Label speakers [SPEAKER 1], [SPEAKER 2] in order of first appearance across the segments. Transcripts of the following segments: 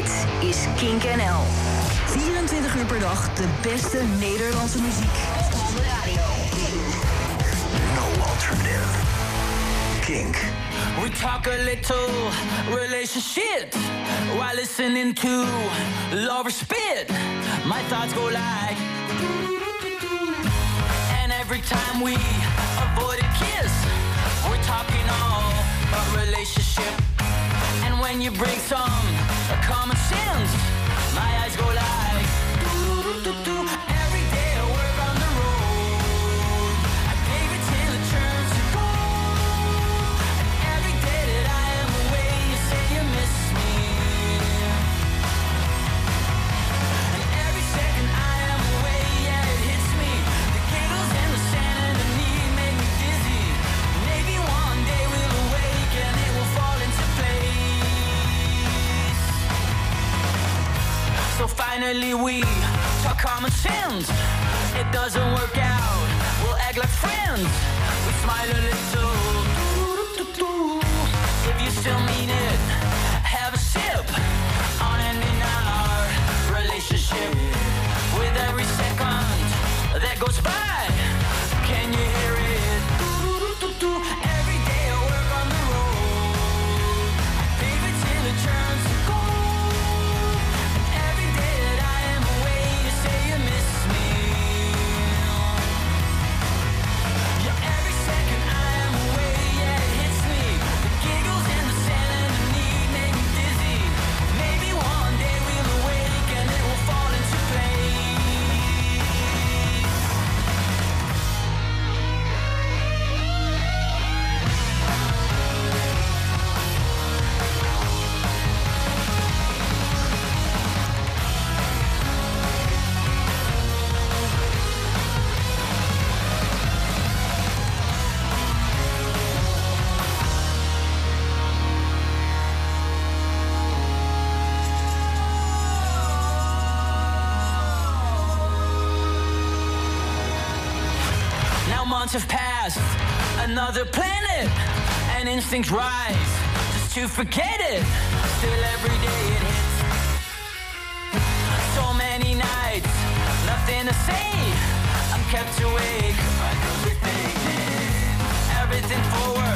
[SPEAKER 1] Dit is Kink NL. 24 uur per dag de beste Nederlandse muziek. Op de radio.
[SPEAKER 2] No alternative. Kink.
[SPEAKER 3] We talk a little relationship while listening to Lover Spit. My thoughts go like. And every time we avoid a kiss, we're talking all about relationship. And when you bring some common sense, my eyes go like. Finally we talk common sense. It doesn't work out. We'll act like friends. We smile a little. If you still mean it, have a sip on ending our relationship. With every second that goes by, can you hear it? Months have passed, another planet, and instincts rise just to forget it. Still every day it hits. So many nights, nothing to say. I'm kept awake. Everything forward,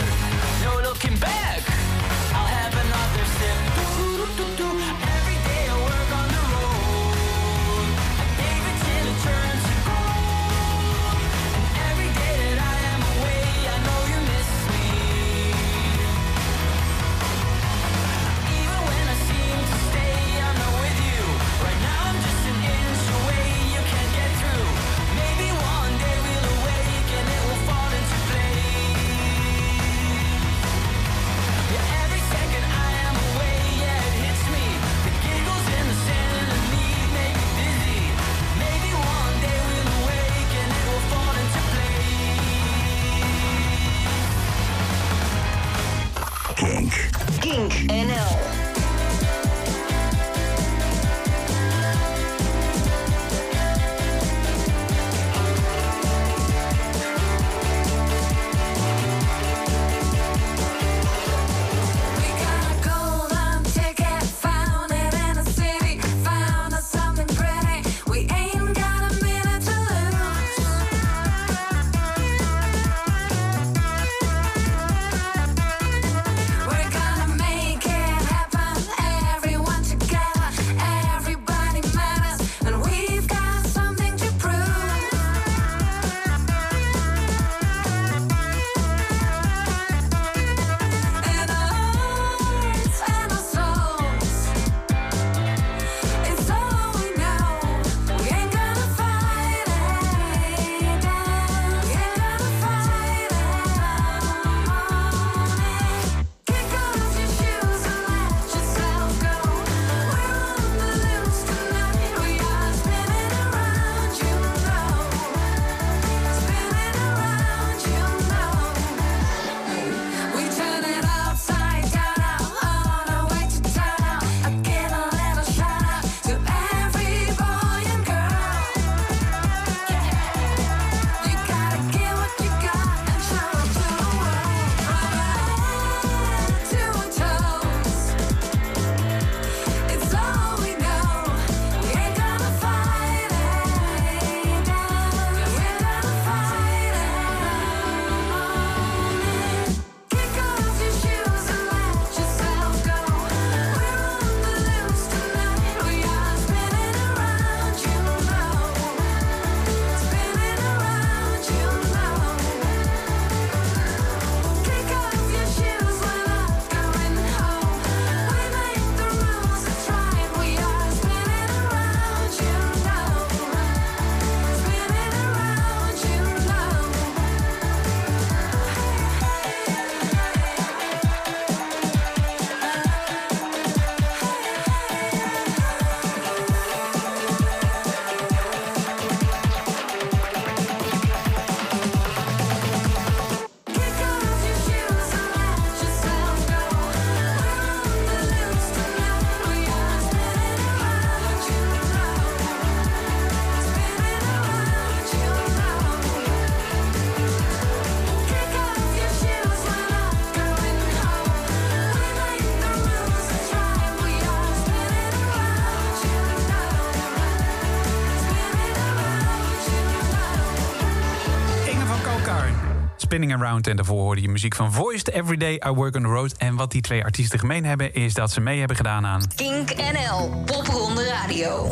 [SPEAKER 4] Spinning Around. En daarvoor hoorde je muziek van Voiced Everyday I Work on the Road. En wat die twee artiesten gemeen hebben, is dat ze mee hebben gedaan aan...
[SPEAKER 1] Kink NL, Popronde Radio.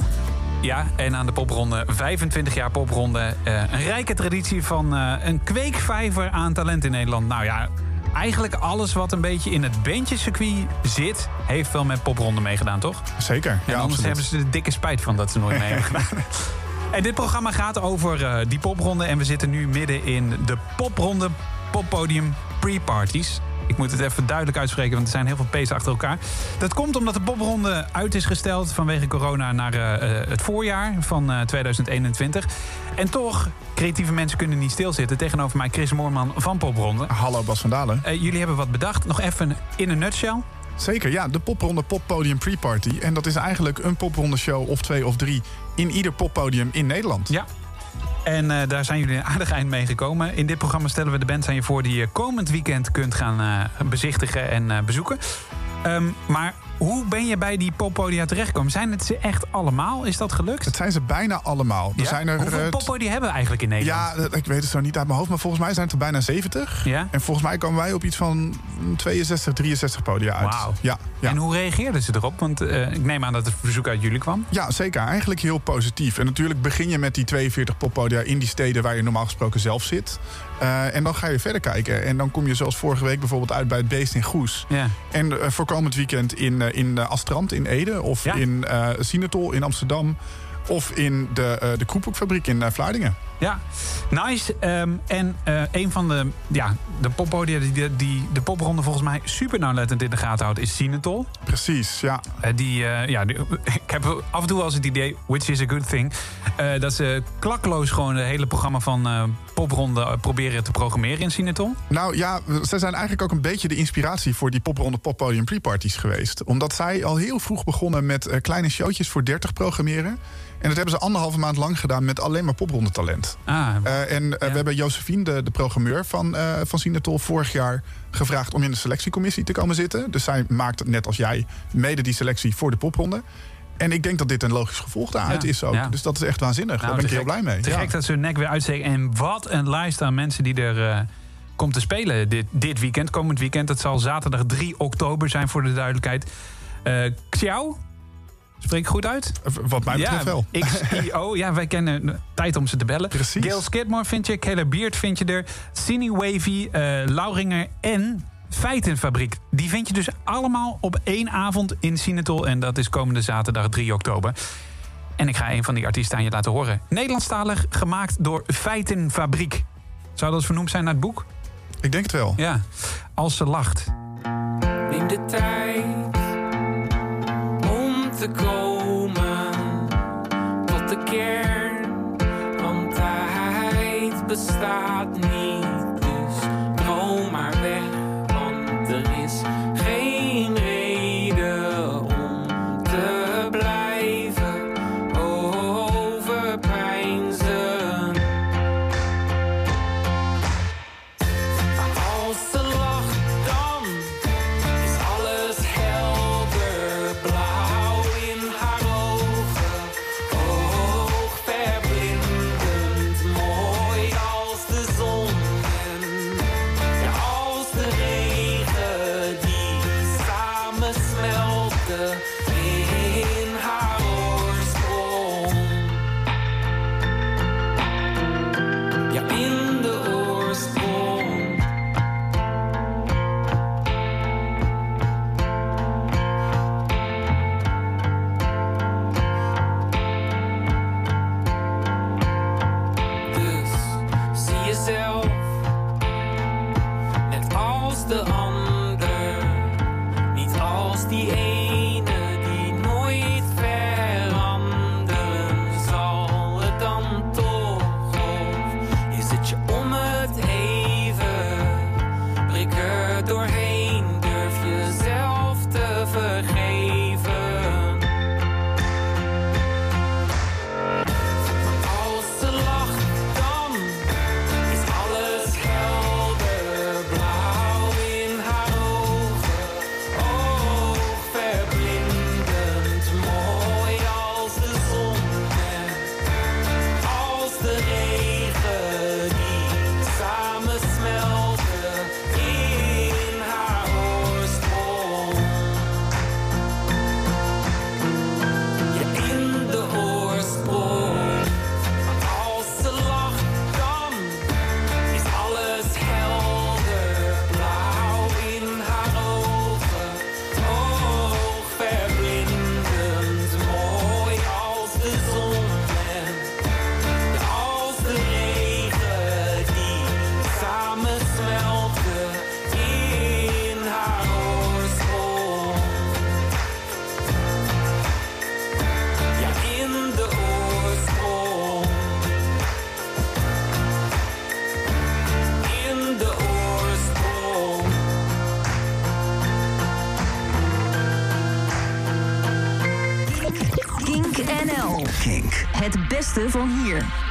[SPEAKER 4] Ja, en aan de popronde 25 jaar popronde. eh, een rijke traditie van eh, een kweekvijver aan talent in Nederland. Nou ja, eigenlijk alles wat een beetje in het bandjescircuit zit... heeft wel met popronde meegedaan, toch?
[SPEAKER 5] Zeker,
[SPEAKER 4] En
[SPEAKER 5] ja,
[SPEAKER 4] anders
[SPEAKER 5] absoluut.
[SPEAKER 4] hebben ze er dikke spijt van dat ze nooit mee hebben gedaan. En dit programma gaat over eh, die popronde. En we zitten nu midden in de popronde poppodium pre-parties. Ik moet het even duidelijk uitspreken, want er zijn heel veel P's achter elkaar. Dat komt omdat de popronde uit is gesteld vanwege corona naar eh, eh, het voorjaar van eh, 2021. En toch, creatieve mensen kunnen niet stilzitten. Tegenover mij Chris Moorman van Popronde.
[SPEAKER 5] Hallo Bas van Dalen.
[SPEAKER 4] Jullie hebben wat bedacht. Nog even in een nutshell.
[SPEAKER 5] Zeker, ja. De popronde poppodium pre-party. En dat is eigenlijk een popronde show of twee of drie... in ieder poppodium in Nederland.
[SPEAKER 4] Ja. En eh, daar zijn jullie een aardig eind mee gekomen. In dit programma stellen we de bands aan je voor die je komend weekend kunt gaan eh, bezichtigen en eh, bezoeken. Ehm, maar hoe ben je bij die poppodia terechtgekomen? Zijn het ze echt allemaal? Is dat gelukt?
[SPEAKER 5] Het zijn ze bijna allemaal. Er
[SPEAKER 4] Ja?
[SPEAKER 5] zijn er,
[SPEAKER 4] Hoeveel
[SPEAKER 5] eh,
[SPEAKER 4] poppodia hebben we eigenlijk in Nederland?
[SPEAKER 5] Ja, ik weet het zo niet uit mijn hoofd, maar volgens mij zijn het er bijna 70.
[SPEAKER 4] Ja?
[SPEAKER 5] En volgens mij komen wij op iets van 62, 63 podia uit.
[SPEAKER 4] Wauw.
[SPEAKER 5] Ja, ja.
[SPEAKER 4] En hoe reageerden ze erop? Want eh, ik neem aan dat het verzoek uit jullie kwam.
[SPEAKER 5] ja, zeker. Eigenlijk heel positief. En natuurlijk begin je met die 42 poppodia in die steden waar je normaal gesproken zelf zit. Eh, en dan ga je verder kijken. En dan kom je zoals vorige week bijvoorbeeld uit bij het Beest in Goes.
[SPEAKER 4] Ja.
[SPEAKER 5] En voor komend weekend in, in eh, Astrand in Ede. Of
[SPEAKER 4] Ja.
[SPEAKER 5] in eh Sinatol in Amsterdam. Of in de, eh de Kroephoekfabriek in eh, Vlaardingen.
[SPEAKER 4] Ja, nice. Ehm, en eh, een van de, ja, de poppodia die, die, de popronde volgens mij super nauwlettend in de gaten houdt... is Sinatol.
[SPEAKER 5] Precies, ja.
[SPEAKER 4] Die, ja, die- ik heb af en toe wel eens het idee, which is a good thing... dat ze klakloos gewoon het hele programma van popronde proberen te programmeren in Sinatol.
[SPEAKER 5] Nou ja, zij zijn eigenlijk ook een beetje de inspiratie voor die popronde poppodium pre-parties geweest. Omdat zij al heel vroeg begonnen met kleine showtjes voor 30 programmeren. En dat hebben ze anderhalve maand lang gedaan met alleen maar popronde talent.
[SPEAKER 4] Ah,
[SPEAKER 5] Eh, en eh, we hebben Josephine, de, de programmeur van, eh van Sinatol, vorig jaar gevraagd om in de selectiecommissie te komen zitten. Dus zij maakt, net als jij, mede die selectie voor de popronde. En ik denk dat dit een logisch gevolg daaruit
[SPEAKER 4] Ja,
[SPEAKER 5] is ook.
[SPEAKER 4] ja.
[SPEAKER 5] Dus dat is echt waanzinnig. Daar ben ik heel blij mee.
[SPEAKER 4] Te
[SPEAKER 5] Ja.
[SPEAKER 4] gek dat ze hun nek weer uitsteken. En wat een lijst aan mensen die er komt te spelen dit, dit weekend, komend weekend. Het zal zaterdag 3 oktober zijn voor de duidelijkheid. Eh Xiao, spreek ik goed uit?
[SPEAKER 5] Wat mij betreft wel.
[SPEAKER 4] XIO, ja, wij kennen tijd om ze te bellen.
[SPEAKER 5] Precies.
[SPEAKER 4] Gail Skidmore vind je, Caleb Beard vind je er, Cine Wavy, eh, Lauringer en Feitenfabriek. Die vind je dus allemaal op één avond in Sinatol. En dat is komende zaterdag 3 oktober. En ik ga een van die artiesten aan je laten horen. Nederlandstalig, gemaakt door Feitenfabriek. Zou dat vernoemd zijn naar het boek?
[SPEAKER 5] Ik denk het wel.
[SPEAKER 4] Ja. Als ze lacht.
[SPEAKER 6] Neem de tijd te tot de kern. Want tijd bestaat niet,
[SPEAKER 7] beste van hier.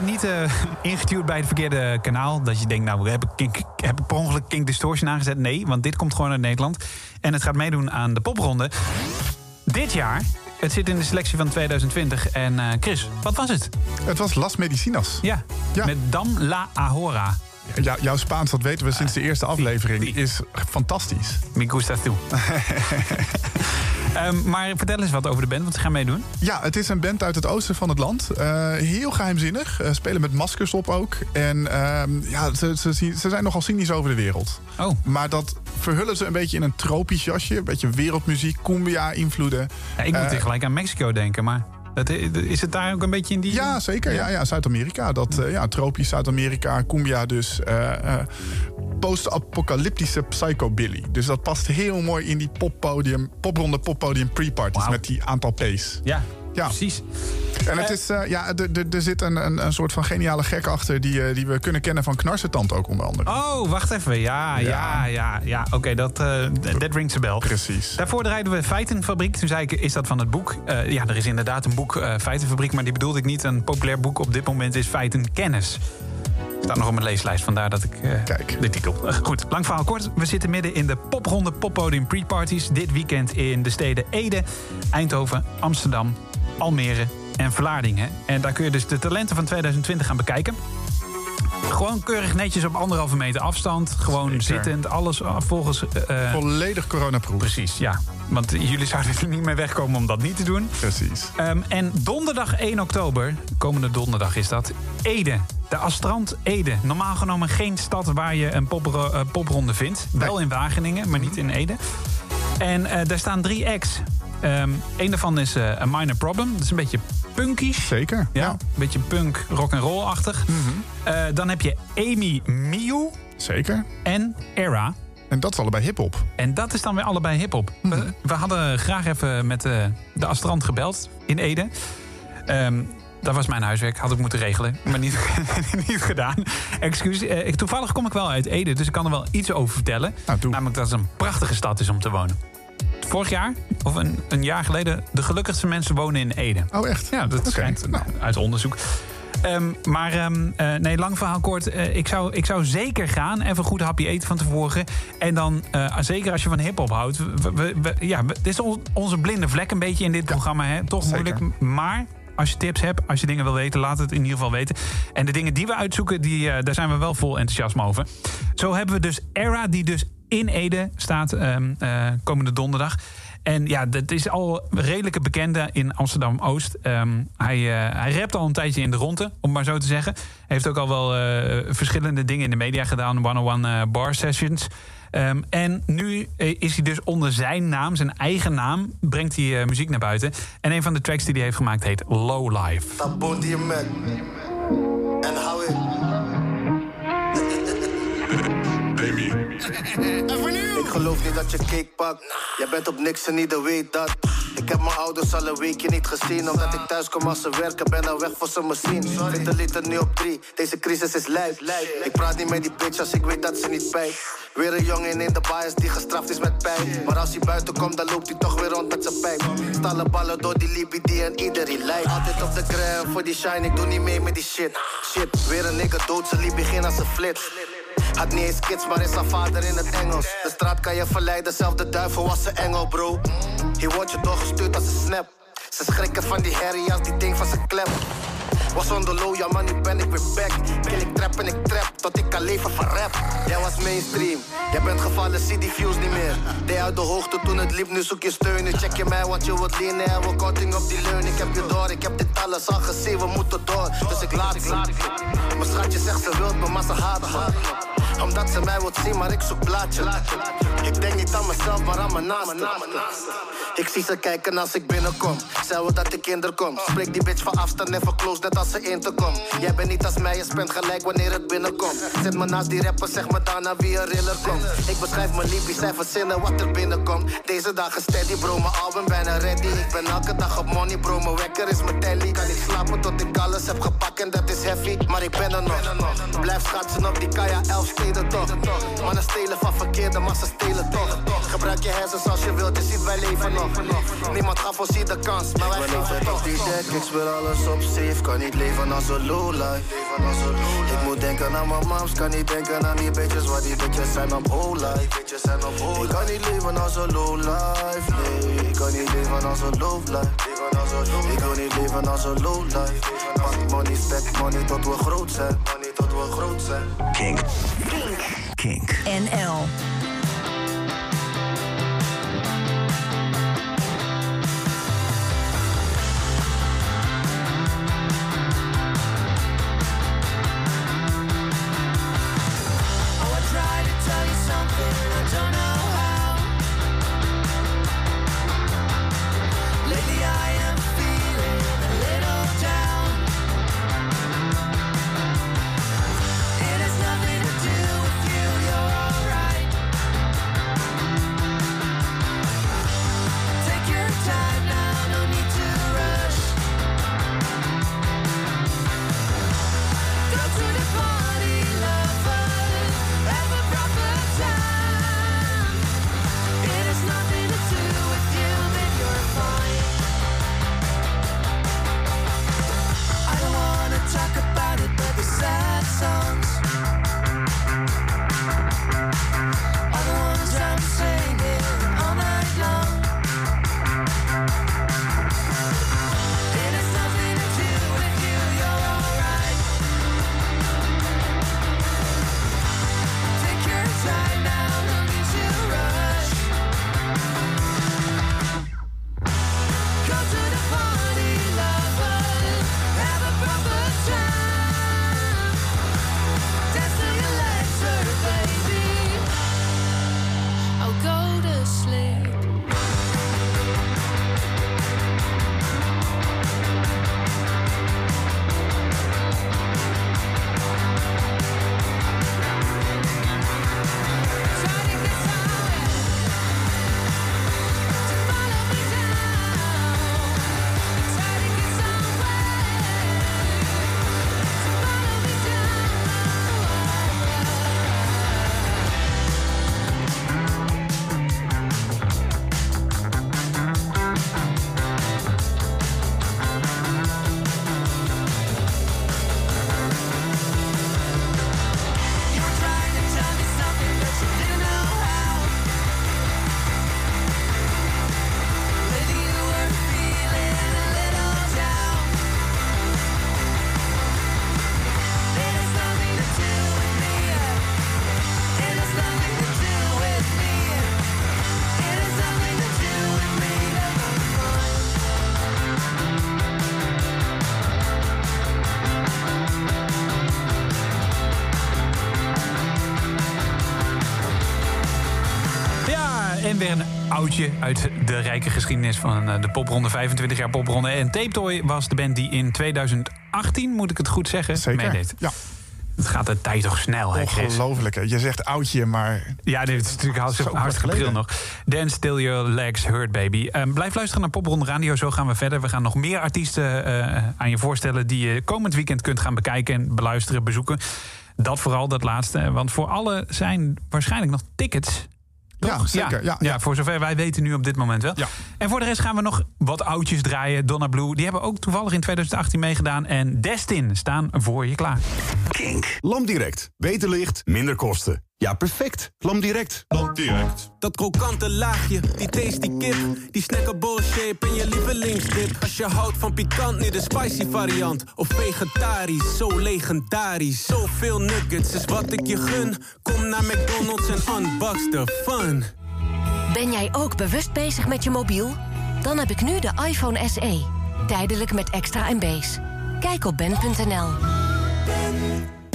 [SPEAKER 4] Bent niet eh, ingestuurd bij het verkeerde kanaal. Dat je denkt, nou, heb ik, Kink, heb ik per ongeluk Kink Distortion aangezet? Nee, want dit komt gewoon uit Nederland. En het gaat meedoen aan de popronde. Dit jaar, het zit in de selectie van 2020. En eh, Chris, wat was het?
[SPEAKER 5] Het was Las Medicinas.
[SPEAKER 4] Ja,
[SPEAKER 5] Ja.
[SPEAKER 4] met Dam La Ahora.
[SPEAKER 5] Ja, jouw Spaans, dat weten we sinds de eerste aflevering, is fantastisch.
[SPEAKER 4] Me gusta tú. Ehm, maar vertel eens wat over de band, want ze gaan meedoen.
[SPEAKER 5] Ja, het is een band uit het oosten van het land. Eh, heel geheimzinnig. Eh, spelen met maskers op ook. En ehm, ja, ze, ze, zijn nogal cynisch over de wereld.
[SPEAKER 4] Oh,
[SPEAKER 5] Maar dat verhullen ze een beetje in een tropisch jasje. Een beetje wereldmuziek, cumbia-invloeden.
[SPEAKER 4] ja, ik moet
[SPEAKER 5] Eh,
[SPEAKER 4] gelijk aan Mexico denken, maar dat, is het daar ook een beetje in die...
[SPEAKER 5] Ja, zeker. Ja, ja, Zuid-Amerika. Dat, eh, ja, tropisch Zuid-Amerika, cumbia dus. eh, eh, Post-apocalyptische psychobilly. Dus dat past heel mooi in die poppodium, popronde poppodium pre-parties met die aantal P's.
[SPEAKER 4] Ja,
[SPEAKER 5] Ja.
[SPEAKER 4] precies.
[SPEAKER 5] En het is, eh, ja, er- zit een, een, een soort van geniale gek achter die, eh, die we kunnen kennen van Knarsetand ook onder andere.
[SPEAKER 4] Oh, wacht even. Ja, ja, ja, ja. Oké, dat eh that rings a bell.
[SPEAKER 5] Precies.
[SPEAKER 4] Daarvoor draaiden we Feitenfabriek. Toen zei ik, is dat van het boek? Eh, ja, er is inderdaad een boek, eh, Feitenfabriek. Maar die bedoelde ik niet. Een populair boek op dit moment is Feitenkennis. Staat nog op mijn leeslijst, vandaar dat ik eh,
[SPEAKER 5] Kijk.
[SPEAKER 4] de titel. Eh, goed, lang verhaal kort. We zitten midden in de popronde poppodium pre-parties. Dit weekend in de steden Ede, Eindhoven, Amsterdam, Almere en Vlaardingen. En daar kun je dus de talenten van 2020 gaan bekijken. Gewoon keurig netjes op anderhalve meter afstand. Gewoon
[SPEAKER 5] Zeker.
[SPEAKER 4] zittend, alles eh, volgens... eh,
[SPEAKER 5] Volledig coronaproof.
[SPEAKER 4] precies, ja. Want jullie zouden er niet mee wegkomen om dat niet te doen.
[SPEAKER 5] Precies.
[SPEAKER 4] Ehm, en donderdag 1 oktober, komende donderdag is dat, Ede. De Astrand Ede. Normaal genomen geen stad waar je een eh, popronde vindt. Wel in Wageningen, maar niet in Ede. En daar staan drie acts. Ehm een daarvan is eh, A Minor Problem. Dat is een beetje punkish.
[SPEAKER 5] Zeker.
[SPEAKER 4] Ja,
[SPEAKER 5] Ja.
[SPEAKER 4] een beetje punk, rock and roll-achtig. Eh, dan heb je Amy Miu
[SPEAKER 5] Zeker.
[SPEAKER 4] en Era.
[SPEAKER 5] En dat is allebei hip-hop.
[SPEAKER 4] En dat is dan weer allebei hip-hop. We, we hadden graag even met eh, de Astrand gebeld in Ede. Ehm, dat was mijn huiswerk, had ik moeten regelen, maar niet, niet gedaan. Excuus. Toevallig kom ik wel uit Ede, dus ik kan er wel iets over vertellen.
[SPEAKER 5] Nou.
[SPEAKER 4] Namelijk dat het een prachtige stad is om te wonen. Vorig jaar, of een, een jaar geleden, de gelukkigste mensen wonen in Ede.
[SPEAKER 5] Oh, echt?
[SPEAKER 4] Ja, dat schijnt
[SPEAKER 5] nou.
[SPEAKER 4] uit onderzoek. Ehm, maar ehm, eh, nee, lang verhaal kort. Eh, ik, zou, ik zou zeker gaan. Even een goed hapje eten van tevoren. En dan, eh, zeker als je van hip-hop houdt. We, we- we- ja, dit is on- onze blinde vlek een beetje in dit programma. Hè? Toch
[SPEAKER 5] zeker.
[SPEAKER 4] moeilijk. Maar als je tips hebt, als je dingen wil weten, laat het in ieder geval weten. En de dingen die we uitzoeken, die, daar zijn we wel vol enthousiasme over. Zo hebben we dus Era, die dus in Ede staat ehm, eh, komende donderdag. En ja, dat is al een redelijke bekende in Amsterdam-Oost. Ehm, hij, eh hij rapt al een tijdje in de ronde, om maar zo te zeggen. Heeft ook al wel eh, verschillende dingen in de media gedaan. 101 eh, bar sessions. Ehm, en nu is hij dus onder zijn naam, zijn eigen naam, brengt hij muziek naar buiten. En een van de tracks die hij heeft gemaakt heet Low Life.
[SPEAKER 8] Dat die je met. Ik. Geloof niet dat je cake pakt. Jij bent op niks en ieder weet dat. Ik heb mijn ouders al een weekje niet gezien. Omdat ik thuis kom als ze werken, ben al weg voor ze me zien. Zit de liter nu op drie, deze crisis is lijf. Ik praat niet met die bitch als ik weet dat ze niet pijpt. Weer een jongen in de bias die gestraft is met pijn. Maar als hij buiten komt, dan loopt hij toch weer rond met zijn pijp. Stallen ballen door die Libby die en iedereen lijkt. Altijd op de gram voor die shine, ik doe niet mee met die shit. Shit, weer een nigga dood, ze liep begin als een flits. Had niet eens kids, maar is haar vader in het Engels. De straat kan je verleiden, zelf de duivel was een engel, bro. Hier wordt je doorgestuurd als een snap. Ze schrikken van die herrie als die ding van zijn klep. Was on the low, ja man, nu ben ik weer back. Kill ik trap en ik trap, tot ik kan leven van rap. Jij was mainstream, jij bent gevallen, zie die views niet meer. Deed uit de hoogte toen het liep, nu zoek je steun. Check je mij, want je wilt lenen en we korting op die leun. Ik heb je door, ik heb dit alles al gezien, we moeten door. Dus ik laat ze. Mijn schatje zegt ze wilt me, maar ze haat omdat ze mij wilt zien, maar ik zoek plaatje. Ik denk niet aan mezelf, maar aan mijn namen. Ik zie ze kijken als ik binnenkom. Zij wil dat ik kinderkom. Spreek die bitch van afstand en close net als ze in te kom. Jij bent niet als mij, je spent gelijk wanneer het binnenkomt. Zet me naast die rapper, zeg me daarna wie een riller komt. Ik beschrijf mijn liefde, zij verzinnen wat er binnenkomt. Deze dagen steady, bro, mijn album bijna ready. Ik ben elke dag op money, bro, mijn wekker is mijn telly. Kan niet slapen tot ik alles heb gepakt en dat is heavy. Maar ik ben er nog. Blijf schatsen op die Kaya 11 toch. Mannen stelen van verkeerde, maar ze stelen toch. Gebruik je hersens als je wilt, je ziet wij leven nog. Niemand gaf ons hier de kans, maar wij geven toch. die ik speel alles op safe. Kan niet leven als een lowlife Ik moet denken aan mijn mams, kan niet denken aan die bitches wat die bitches zijn op O-life Ik kan niet leven als een lowlife Nee, ik kan niet leven als een lowlife ik kan niet leven als een low life. money, stack money tot we groot zijn. Money tot we groot zijn. King.
[SPEAKER 1] Kink. Kink.
[SPEAKER 7] NL.
[SPEAKER 4] Oudje uit de rijke geschiedenis van eh, de popronde. 25 jaar popronde. En Tape Toy was de band die in 2018, moet ik het goed zeggen,
[SPEAKER 5] Zeker.
[SPEAKER 4] meedeed.
[SPEAKER 5] Ja,
[SPEAKER 4] Het gaat de tijd toch snel, hè, Chris?
[SPEAKER 5] ongelooflijk. hè. Je zegt oudje, maar
[SPEAKER 4] Ja, dit is natuurlijk hartstikke, hartstikke pril nog. Dan Still Your Legs Hurt Baby. Ehm, blijf luisteren naar Popronde Radio, zo gaan we verder. We gaan nog meer artiesten eh, aan je voorstellen... die je komend weekend kunt gaan bekijken en beluisteren, bezoeken. Dat vooral, dat laatste. Want voor alle zijn waarschijnlijk nog tickets...
[SPEAKER 5] ja, zeker. Ja, ja.
[SPEAKER 4] voor zover wij weten nu op dit moment wel.
[SPEAKER 5] Ja.
[SPEAKER 4] En voor de rest gaan we nog wat oudjes draaien. Donna Blue, die hebben ook toevallig in 2018 meegedaan. En Destin staan voor je klaar.
[SPEAKER 9] Kink. LamDirect. Beter licht, minder kosten. Ja, perfect. LamDirect. LamDirect.
[SPEAKER 10] Dat krokante laagje, die tasty kip, die snackable shape en je lievelingsdip. Als je houdt van pikant, nu de spicy variant. Of vegetarisch, zo legendarisch. Zoveel nuggets is wat ik je gun. Kom naar McDonald's en unbox the fun.
[SPEAKER 1] Ben jij ook bewust bezig met je mobiel? Dan heb ik nu de iPhone SE. Tijdelijk met extra MB's. Kijk op ben.nl.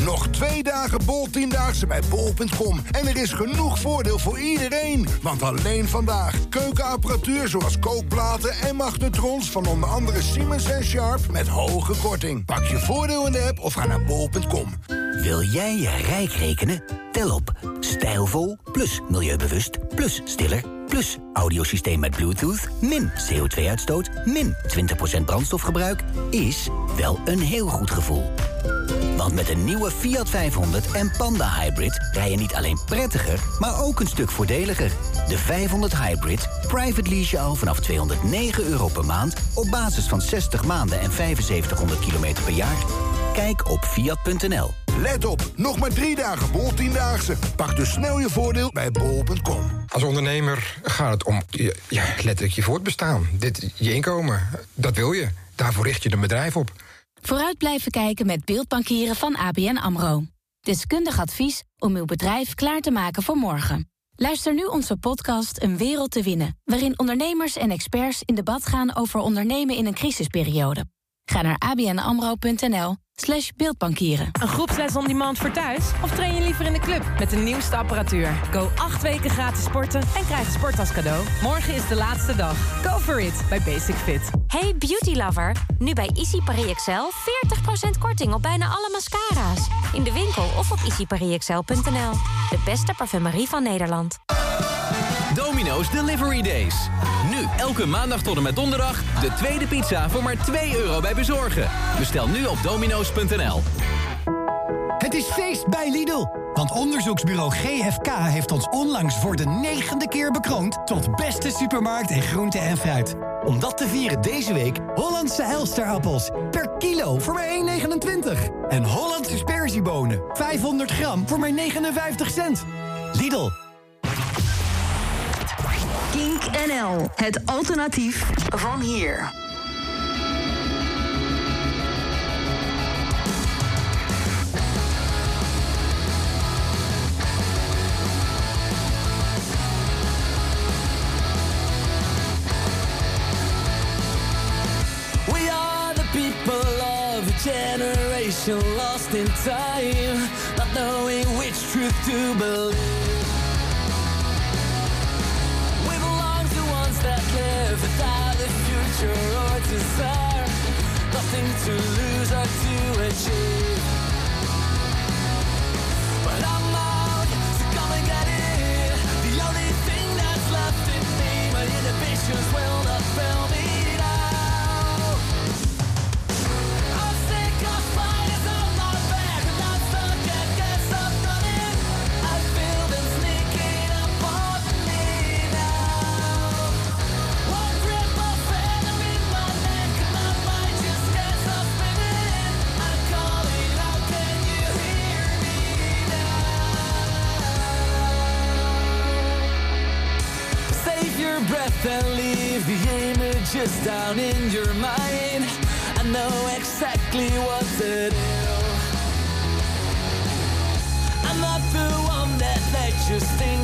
[SPEAKER 11] Nog twee dagen Bol 10-daagse bij bol.com. En er is genoeg voordeel voor iedereen. Want alleen vandaag keukenapparatuur zoals kookplaten en magnetrons... van onder andere Siemens en Sharp met hoge korting. Pak je voordeel in de app of ga naar bol.com.
[SPEAKER 12] Wil jij je rijk rekenen? Tel op. Stijlvol, plus milieubewust, plus stiller, plus audiosysteem met Bluetooth... min CO2-uitstoot, min 20% brandstofgebruik... is wel een heel goed gevoel. Want met een nieuwe Fiat 500 en Panda Hybrid... rij je niet alleen prettiger, maar ook een stuk voordeliger. De 500 Hybrid, private lease je al vanaf 209 euro per maand... op basis van 60 maanden en 7500 kilometer per jaar... Kijk op fiat.nl.
[SPEAKER 11] Let op, nog maar drie dagen Bol 10-daagse. Pak dus snel je voordeel bij bol.com.
[SPEAKER 13] Als ondernemer gaat het om je- ja, letterlijk je voortbestaan. Dit, je inkomen, dat wil je. Daarvoor richt je een bedrijf op.
[SPEAKER 14] Vooruit blijven kijken met beeldbankieren van ABN AMRO. Deskundig advies om uw bedrijf klaar te maken voor morgen. Luister nu onze podcast Een Wereld te Winnen... waarin ondernemers en experts in debat gaan over ondernemen in een crisisperiode. Ga naar abnamro.nl slash beeldbankieren.
[SPEAKER 15] Een groepsles on demand voor thuis? Of train je liever in de club met de nieuwste apparatuur? Go acht weken gratis sporten en krijg een sport als cadeau. Morgen is de laatste dag. Go for it bij Basic Fit.
[SPEAKER 16] Hey beauty lover, nu bij Easy Paris Excel 40% korting op bijna alle mascara's. In de winkel of op easyparisexcel.nl. De beste parfumerie van Nederland.
[SPEAKER 17] Domino's Delivery Days. Nu, elke maandag tot en met donderdag... de tweede pizza voor maar 2 euro bij bezorgen. Bestel nu op domino's.nl.
[SPEAKER 18] Het is feest bij Lidl. Want onderzoeksbureau GFK heeft ons onlangs voor de negende keer bekroond... tot beste supermarkt in groente en fruit. Om dat te vieren deze week Hollandse Elsterappels. Per kilo voor maar 1,29. En Hollandse sperziebonen. 500 gram voor maar 59 cent. Lidl.
[SPEAKER 7] Kink NL, het alternatief van hier.
[SPEAKER 19] We are the people of a generation lost in time, not knowing which truth to believe. Desire, nothing to lose or to achieve. But I'm out, so come and get it. The only thing that's left in me, my inhibitions will down in your mind. I know exactly what to do. I'm not the one that let you sting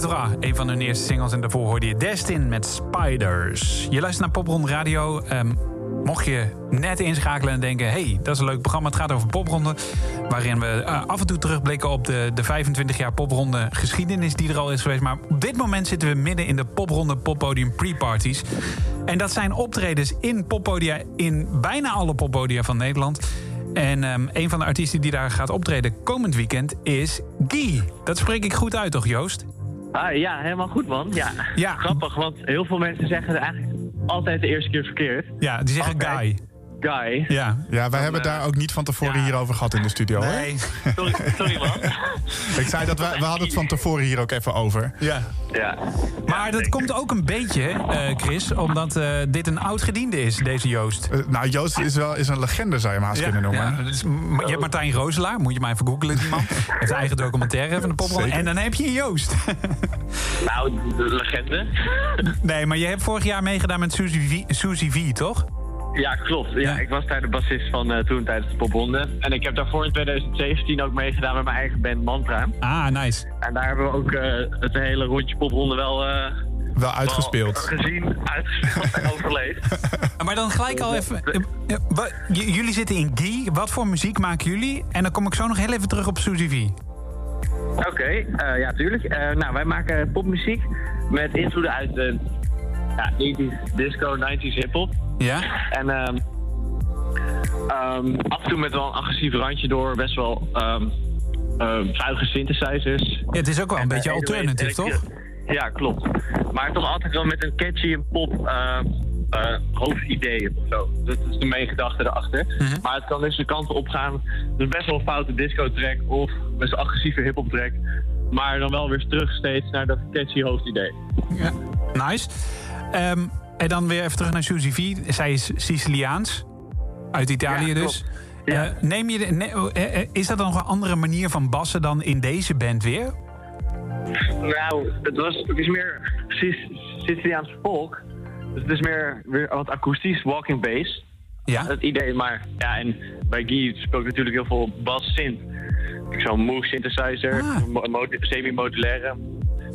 [SPEAKER 4] Een van hun eerste singles. En daarvoor hoorde je Destin met Spiders. Je luistert naar Popronde Radio. Ehm, mocht je net inschakelen en denken... hey, dat is een leuk programma. Het gaat over popronde. Waarin we eh, af en toe terugblikken op de, de 25 jaar popronde geschiedenis... die er al is geweest. Maar op dit moment zitten we midden in de popronde poppodium pre-parties. En dat zijn optredens in poppodia... in bijna alle poppodia van Nederland... En ehm, een van de artiesten die daar gaat optreden komend weekend is Guy. Dat spreek ik goed uit, toch, Joost?
[SPEAKER 20] Ah, ja, helemaal goed, man. Ja.
[SPEAKER 4] Ja.
[SPEAKER 20] Grappig, want heel veel mensen zeggen eigenlijk altijd de eerste keer verkeerd.
[SPEAKER 4] Ja, die zeggen Guy.
[SPEAKER 20] Guy.
[SPEAKER 4] Ja,
[SPEAKER 5] ja wij hebben daar ook niet van tevoren hierover gehad in de studio.
[SPEAKER 4] Nee.
[SPEAKER 20] Sorry, sorry man.
[SPEAKER 5] Ik zei dat we, we hadden het van tevoren hier ook even over.
[SPEAKER 4] Ja.
[SPEAKER 20] Ja.
[SPEAKER 4] Maar dat komt ook een beetje, eh, Chris, omdat eh, dit een oud gediende is, deze Joost.
[SPEAKER 5] Eh, nou, Joost is wel is een legende, zou je hem haast kunnen noemen.
[SPEAKER 4] Ja, je hebt Martijn Rooselaar, moet je maar even googlen, die man. Heeft eigen documentaire van de popronde.
[SPEAKER 5] Zeker.
[SPEAKER 4] En dan heb je Joost.
[SPEAKER 20] Nou, de legende.
[SPEAKER 4] Nee, maar je hebt vorig jaar meegedaan met Suzy V, Suzy v toch?
[SPEAKER 20] Ja, klopt. Ja, ik was daar de bassist van eh, toen tijdens de popronde. En ik heb daarvoor in 2017 ook meegedaan met mijn eigen band Mantra.
[SPEAKER 4] Ah, nice.
[SPEAKER 20] En daar hebben we ook eh, het hele rondje popronde wel... eh,
[SPEAKER 5] Wel uitgespeeld.
[SPEAKER 20] wel gezien, uitgespeeld en overleefd.
[SPEAKER 4] Maar dan gelijk al even. jullie zitten in Guy. Wat voor muziek maken jullie? En dan kom ik zo nog heel even terug op Suzy V.
[SPEAKER 20] Oké, eh, ja, tuurlijk. Eh, nou, wij maken popmuziek met invloeden uit de ja, 80s disco, 90s hip-hop.
[SPEAKER 4] Ja?
[SPEAKER 20] En ehm, ehm, af en toe met wel een agressief randje door, best wel ehm ehm, vuige synthesizers.
[SPEAKER 4] Ja, het is ook wel een
[SPEAKER 20] En,
[SPEAKER 4] beetje
[SPEAKER 20] eh,
[SPEAKER 4] alternative,
[SPEAKER 20] elektri-
[SPEAKER 4] toch?
[SPEAKER 20] Ja, klopt. Maar toch altijd wel met een catchy en pop eh, hoofdidee of zo. Dat is de main gedachte erachter.
[SPEAKER 4] Mhm.
[SPEAKER 20] Maar het kan dus de kanten op gaan. Dus best wel een foute disco-track of best wel agressieve hip-hop track. Maar dan wel weer terug steeds naar dat catchy hoofdidee.
[SPEAKER 4] Ja. Nice. Ehm, en dan weer even terug naar Suzy V. Zij is Siciliaans. Uit Italië
[SPEAKER 20] Ja,
[SPEAKER 4] dus.
[SPEAKER 20] Ja.
[SPEAKER 4] Eh, neem je de, ne- eh, eh, is dat dan nog een andere manier van bassen dan in deze band weer?
[SPEAKER 20] Nou, het, was, het is meer Sic- Siciliaans folk. Dus het is meer weer wat akoestisch, walking bass.
[SPEAKER 4] Ja.
[SPEAKER 20] Het idee, maar ja, en bij Guy speelt natuurlijk heel veel bass synth. Zo'n Moog synthesizer, mo- semi-modulaire.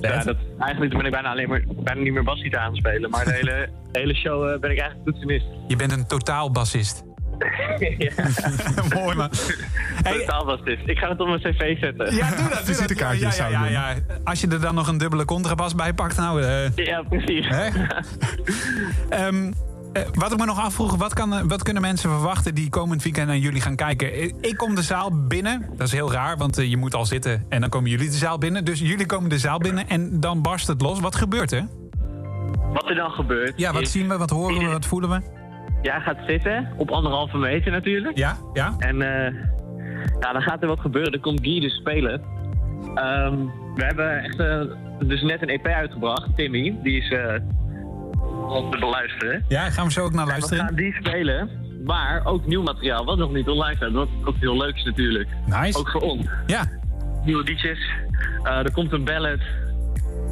[SPEAKER 20] Ja, dat, eigenlijk ben ik bijna alleen maar bijna niet meer basgitaar aan het spelen. Maar de hele, de hele show eh, ben ik eigenlijk toetsenist.
[SPEAKER 4] Je bent een totaal bassist. Mooi man.
[SPEAKER 20] Totaal bassist. Ik ga het op mijn cv zetten.
[SPEAKER 4] Ja, doe dat. Doe dat. Ja, ja, ja, ja. Als je er dan nog een dubbele contrabas bij pakt, nou... eh,
[SPEAKER 20] Ja, precies.
[SPEAKER 4] Hè? Ehm, eh, wat ik me nog afvroeg, wat, kan, wat kunnen mensen verwachten die komend weekend naar jullie gaan kijken? Eh, Ik kom de zaal binnen, dat is heel raar, want eh, je moet al zitten en dan komen jullie de zaal binnen. Dus jullie komen de zaal binnen en dan barst het los. Wat gebeurt er?
[SPEAKER 20] Wat er dan gebeurt.
[SPEAKER 4] Ja, wat
[SPEAKER 20] is-
[SPEAKER 4] zien we, wat horen we, wat voelen we?
[SPEAKER 20] Jij gaat zitten, op anderhalve meter natuurlijk.
[SPEAKER 4] Ja, ja.
[SPEAKER 20] En eh ja, dan gaat er wat gebeuren. Er komt Guy dus spelen. Ehm, we hebben echt eh, dus net een EP uitgebracht, Timmy. Die is eh om te beluisteren.
[SPEAKER 4] Ja, gaan we zo ook naar
[SPEAKER 20] En we
[SPEAKER 4] luisteren?
[SPEAKER 20] gaan die spelen. Maar ook nieuw materiaal, wat nog niet online staat. Wat ook heel leuk is natuurlijk.
[SPEAKER 4] Nice.
[SPEAKER 20] Ook voor ons.
[SPEAKER 4] Ja.
[SPEAKER 20] Nieuwe liedjes. Eh, er komt een ballad.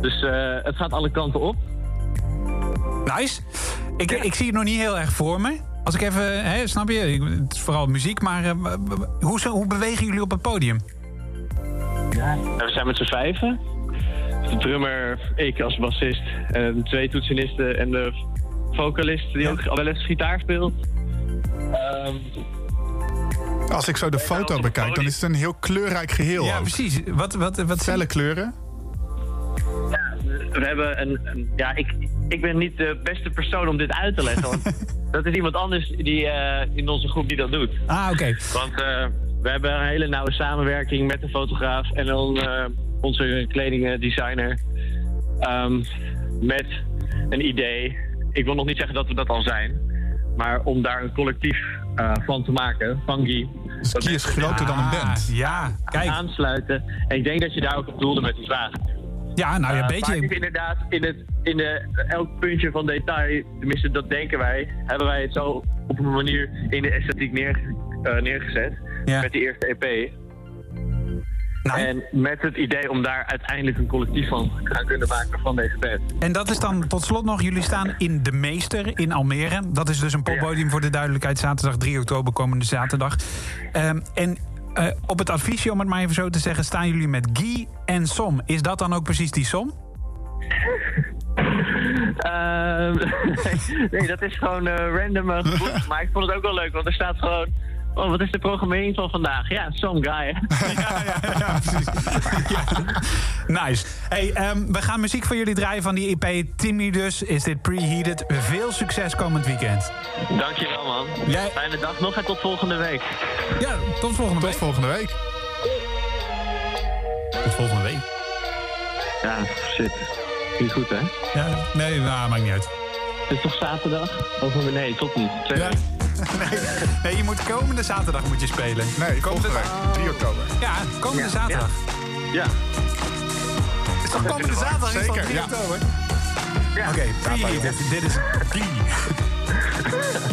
[SPEAKER 20] Dus eh, het gaat alle kanten op.
[SPEAKER 4] Nice. Ik, ik zie het nog niet heel erg voor me. Als ik even, hè, snap je, het is vooral muziek, maar eh, hoe, hoe bewegen jullie op het podium?
[SPEAKER 20] En we zijn met z'n vijven. De drummer, ik als bassist, en twee toetsenisten en de vocalist die ook wel eens gitaar speelt. Ehm,
[SPEAKER 5] Als ik zo de foto bekijk, dan is het een heel kleurrijk geheel.
[SPEAKER 4] Ja,
[SPEAKER 5] ook.
[SPEAKER 4] precies. Wat, wat, wat
[SPEAKER 5] Felle kleuren.
[SPEAKER 20] we hebben een, een- ja, ik, ik ben niet de beste persoon om dit uit te leggen. Want dat is iemand anders die, eh, in onze groep die dat doet.
[SPEAKER 4] Ah, oké.
[SPEAKER 20] Want eh, we hebben een hele nauwe samenwerking met de fotograaf en dan eh, onze kledingdesigner. Ehm, met een idee. Ik wil nog niet zeggen dat we dat al zijn. Maar om daar een collectief eh, van te maken, van Guy.
[SPEAKER 5] Dus Guy is groter dan een band.
[SPEAKER 4] Ja, kijk.
[SPEAKER 20] Aansluiten. En ik denk dat je daar ook op doelde met die vraag.
[SPEAKER 4] Ja, nou ja, een
[SPEAKER 20] Eh,
[SPEAKER 4] beetje.
[SPEAKER 20] Maar inderdaad, in, het, in de, elk puntje van detail, tenminste dat denken wij, hebben wij het zo op een manier in de esthetiek neer, eh, neergezet.
[SPEAKER 4] Ja.
[SPEAKER 20] Met die eerste EP.
[SPEAKER 4] Nou.
[SPEAKER 20] En met het idee om daar uiteindelijk een collectief van te gaan kunnen maken van deze band.
[SPEAKER 4] En dat is dan tot slot nog, jullie staan in De Meester in Almere. Dat is dus een poppodium voor de duidelijkheid, zaterdag 3 oktober, komende zaterdag. Ehm, en
[SPEAKER 19] eh, op het adviesje, om het maar even zo te zeggen, staan jullie met Guy en Som. Is dat dan ook precies die som?
[SPEAKER 20] Ehm, nee, dat is gewoon uh, random eh, Maar ik vond het ook wel leuk, want er staat gewoon Oh, wat is de programmering van vandaag? Ja, some guy.
[SPEAKER 19] ja, ja, ja, Nice. Hey, ehm, we gaan muziek voor jullie draaien van die EP Timmy dus. Is dit preheated? Veel succes komend weekend.
[SPEAKER 20] Dankjewel, man. Jij... Fijne dag nog en tot volgende week.
[SPEAKER 19] Ja, tot volgende tot week.
[SPEAKER 5] Tot volgende week.
[SPEAKER 19] Tot volgende week.
[SPEAKER 20] Ja, shit. Niet goed, hè?
[SPEAKER 19] Ja, nee, nou, maakt niet uit.
[SPEAKER 20] Het is toch zaterdag? Of, nee, tot niet. Twee
[SPEAKER 19] ja. nee, nee, je moet komende zaterdag moet je spelen.
[SPEAKER 5] Nee,
[SPEAKER 19] komende
[SPEAKER 5] volgende 3 oktober.
[SPEAKER 19] Ja, komende
[SPEAKER 20] ja,
[SPEAKER 19] zaterdag.
[SPEAKER 20] Ja.
[SPEAKER 19] Het is toch komende zaterdag?
[SPEAKER 5] Zeker,
[SPEAKER 19] is
[SPEAKER 5] 3
[SPEAKER 19] oktober? Ja. Oké, okay, dit is
[SPEAKER 4] 3.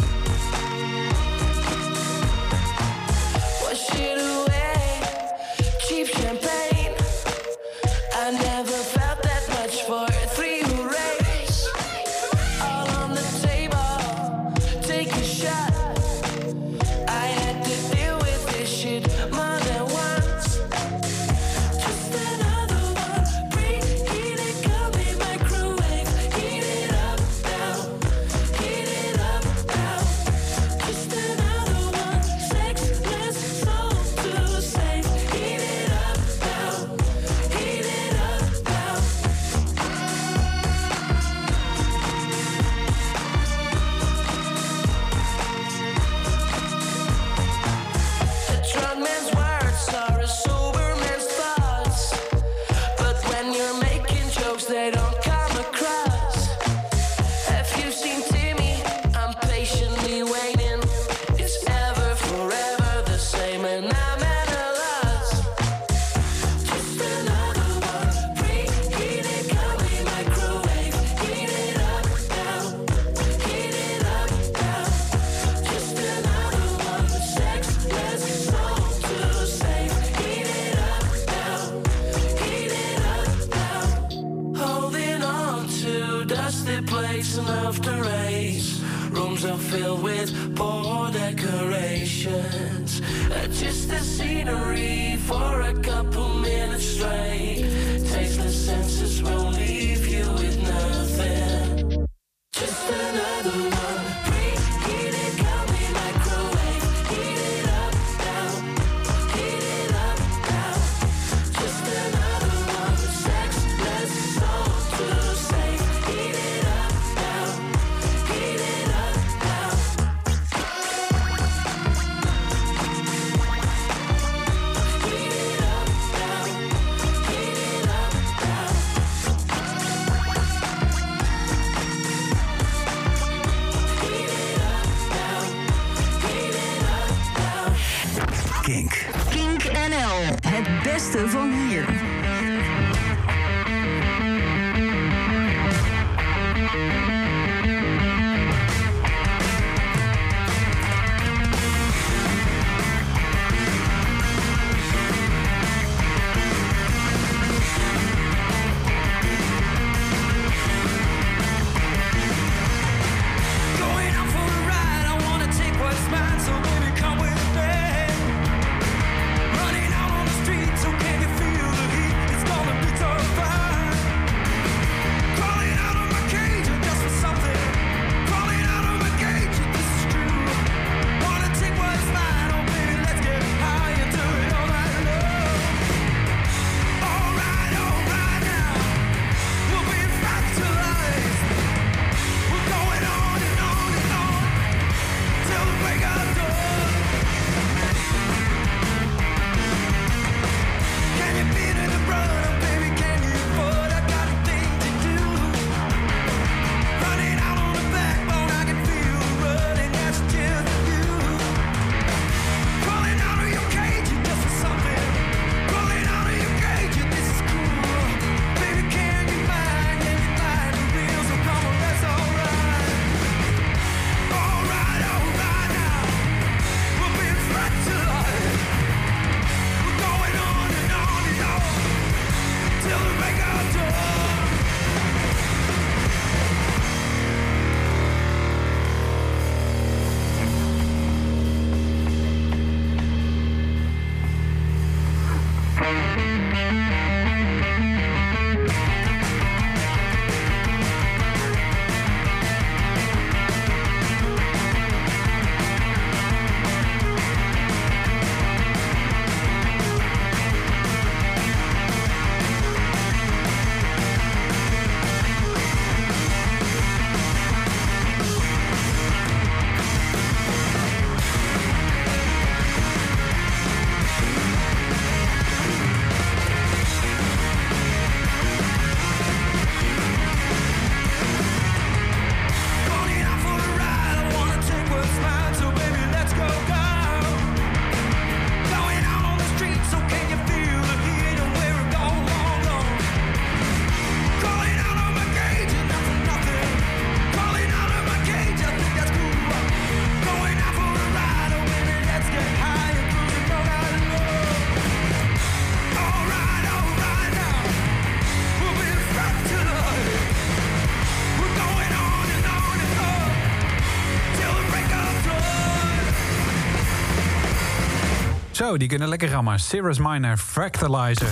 [SPEAKER 4] kunnen lekker rammen. Cirrus Minor, Fractalizer.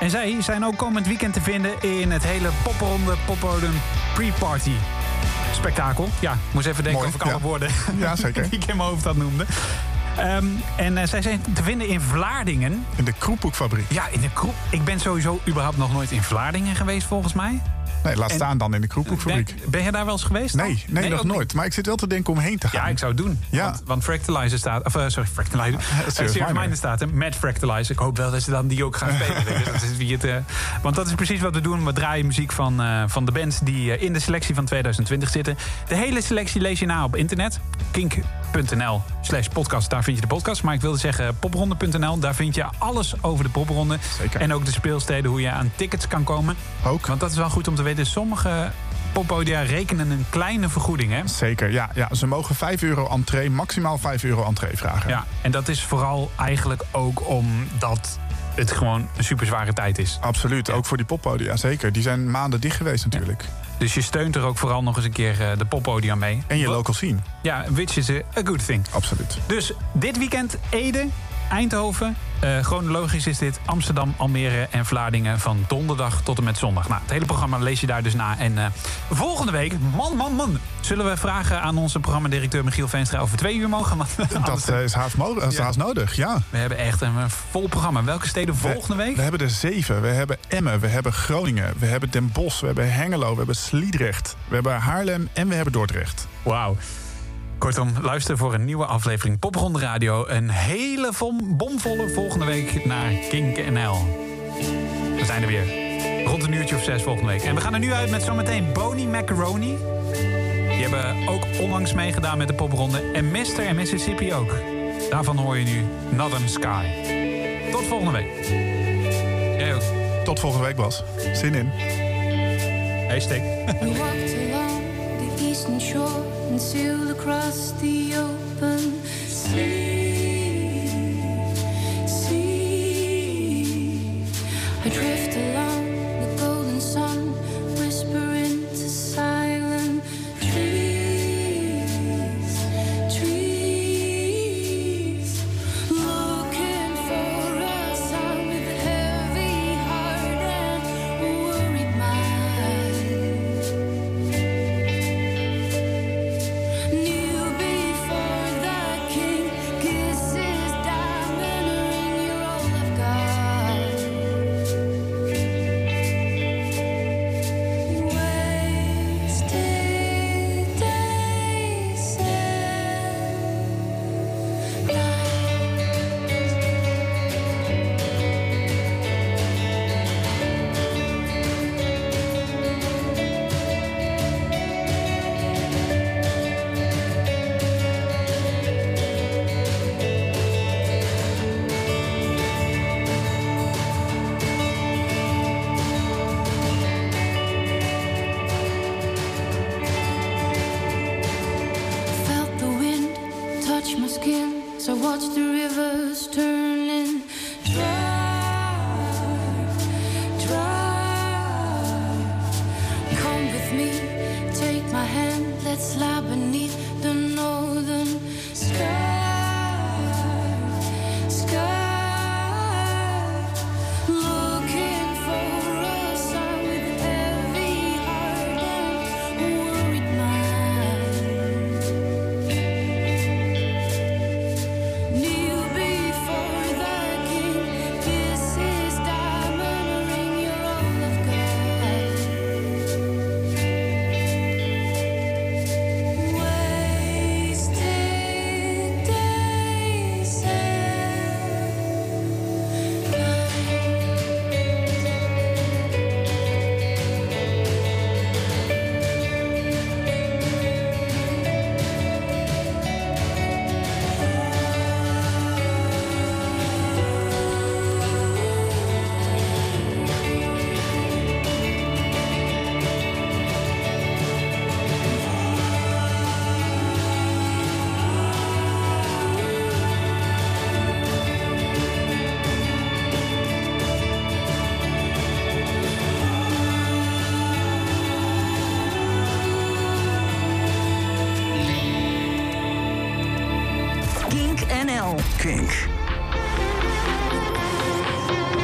[SPEAKER 4] En zij zijn ook komend weekend te vinden in het hele popronde poppodium pre-party spektakel. Ja, ik moest even denken
[SPEAKER 5] Mooi,
[SPEAKER 4] of ik alle
[SPEAKER 5] ja.
[SPEAKER 4] woorden
[SPEAKER 5] Ja, zeker.
[SPEAKER 4] die ik in mijn hoofd had noemde. Ehm, en eh, zij zijn te vinden in Vlaardingen.
[SPEAKER 5] In de Kroephoekfabriek.
[SPEAKER 4] Ja, in de kroep. Ik ben sowieso überhaupt nog nooit in Vlaardingen geweest, volgens mij.
[SPEAKER 5] Nee, laat
[SPEAKER 4] En-
[SPEAKER 5] staan dan in de Kroephoekfabriek.
[SPEAKER 4] Ben, ben je daar wel eens geweest?
[SPEAKER 5] Nee, nee, nog nooit. Maar ik zit wel te denken om heen te gaan.
[SPEAKER 4] Ja, ik zou het doen.
[SPEAKER 5] Ja.
[SPEAKER 4] Want, want Fractalizer staat... Of, eh, sorry, Fractalizer.
[SPEAKER 5] Minor.
[SPEAKER 4] Minor staat er met Fractalizer. Ik hoop wel dat ze dan die ook gaan spelen. dat is wie het, eh, want dat is precies wat we doen. We draaien muziek van, eh, van de bands die in de selectie van 2020 zitten. De hele selectie lees je na op internet. kink.nl slash podcast. Daar vind je de podcast. Maar ik wilde zeggen popronde.nl. Daar vind je alles over de popronde.
[SPEAKER 5] Zeker.
[SPEAKER 4] En ook de speelsteden, hoe je aan tickets kan komen.
[SPEAKER 5] Ook.
[SPEAKER 4] Want dat is wel goed om te weten. Sommige poppodia rekenen een kleine vergoeding, hè?
[SPEAKER 5] Zeker, ja, ja. Ze mogen 5 euro entree, maximaal 5 euro entree vragen.
[SPEAKER 4] Ja, en dat is vooral eigenlijk ook omdat het gewoon een super zware tijd is.
[SPEAKER 5] Absoluut, ook voor die poppodia, zeker. Die zijn maanden dicht geweest natuurlijk.
[SPEAKER 4] Dus je steunt er ook vooral nog eens een keer eh, de poppodia mee.
[SPEAKER 5] En je
[SPEAKER 4] Wat-
[SPEAKER 5] local scene.
[SPEAKER 4] Ja, which is a good thing.
[SPEAKER 5] Absoluut.
[SPEAKER 4] Dus dit weekend Ede, Eindhoven. Eh, chronologisch is dit Amsterdam, Almere en Vlaardingen van donderdag tot en met zondag. Nou, het hele programma lees je daar dus na. En eh, volgende week, man, man, man, zullen we vragen aan onze programmadirecteur Michiel Veenstra we twee uur mogen. Want anders-
[SPEAKER 5] Dat eh, is haast, mo- is
[SPEAKER 4] Ja.
[SPEAKER 5] haast nodig, ja.
[SPEAKER 4] We hebben echt een eh, vol programma. Welke steden volgende week?
[SPEAKER 5] We hebben er zeven. We hebben Emmen, we hebben Groningen, we hebben Den Bosch, we hebben Hengelo, we hebben Sliedrecht, we hebben Haarlem en we hebben Dordrecht.
[SPEAKER 4] Wauw. Kortom, luister voor een nieuwe aflevering Popronde Radio. Een hele bomvolle volgende week naar Kink NL. We zijn er weer. Rond een uurtje of zes volgende week. En we gaan er nu uit met zometeen Boney Macaroni. Die hebben ook onlangs meegedaan met de popronde. En Mr. en Mississippi ook. Daarvan hoor je nu Northern Sky. Tot volgende week. Jij ook.
[SPEAKER 5] Tot volgende week, Bas. Zin in.
[SPEAKER 4] Hey, steek.
[SPEAKER 21] until across the ocean. watch through
[SPEAKER 22] Kink.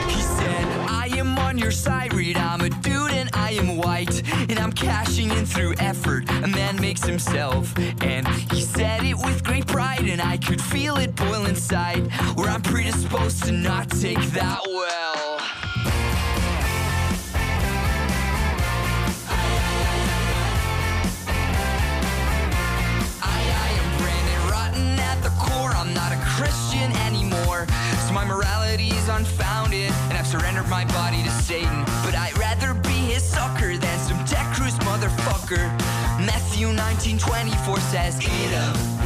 [SPEAKER 3] He said, I am on your side, read. I'm a dude and I am white. And I'm cashing in through effort. A man makes himself. And he said it with great pride. And I could feel it boil inside. Where I'm predisposed to not take that well. My morality's unfounded, and I've surrendered my body to Satan. But I'd rather be his sucker than some deck cruise motherfucker. Matthew 19:24 says, "Eat him."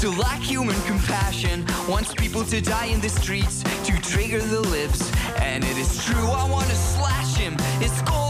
[SPEAKER 3] to lack human compassion. Wants people to die in the streets to trigger the lips and it is true i want to slash him. His skull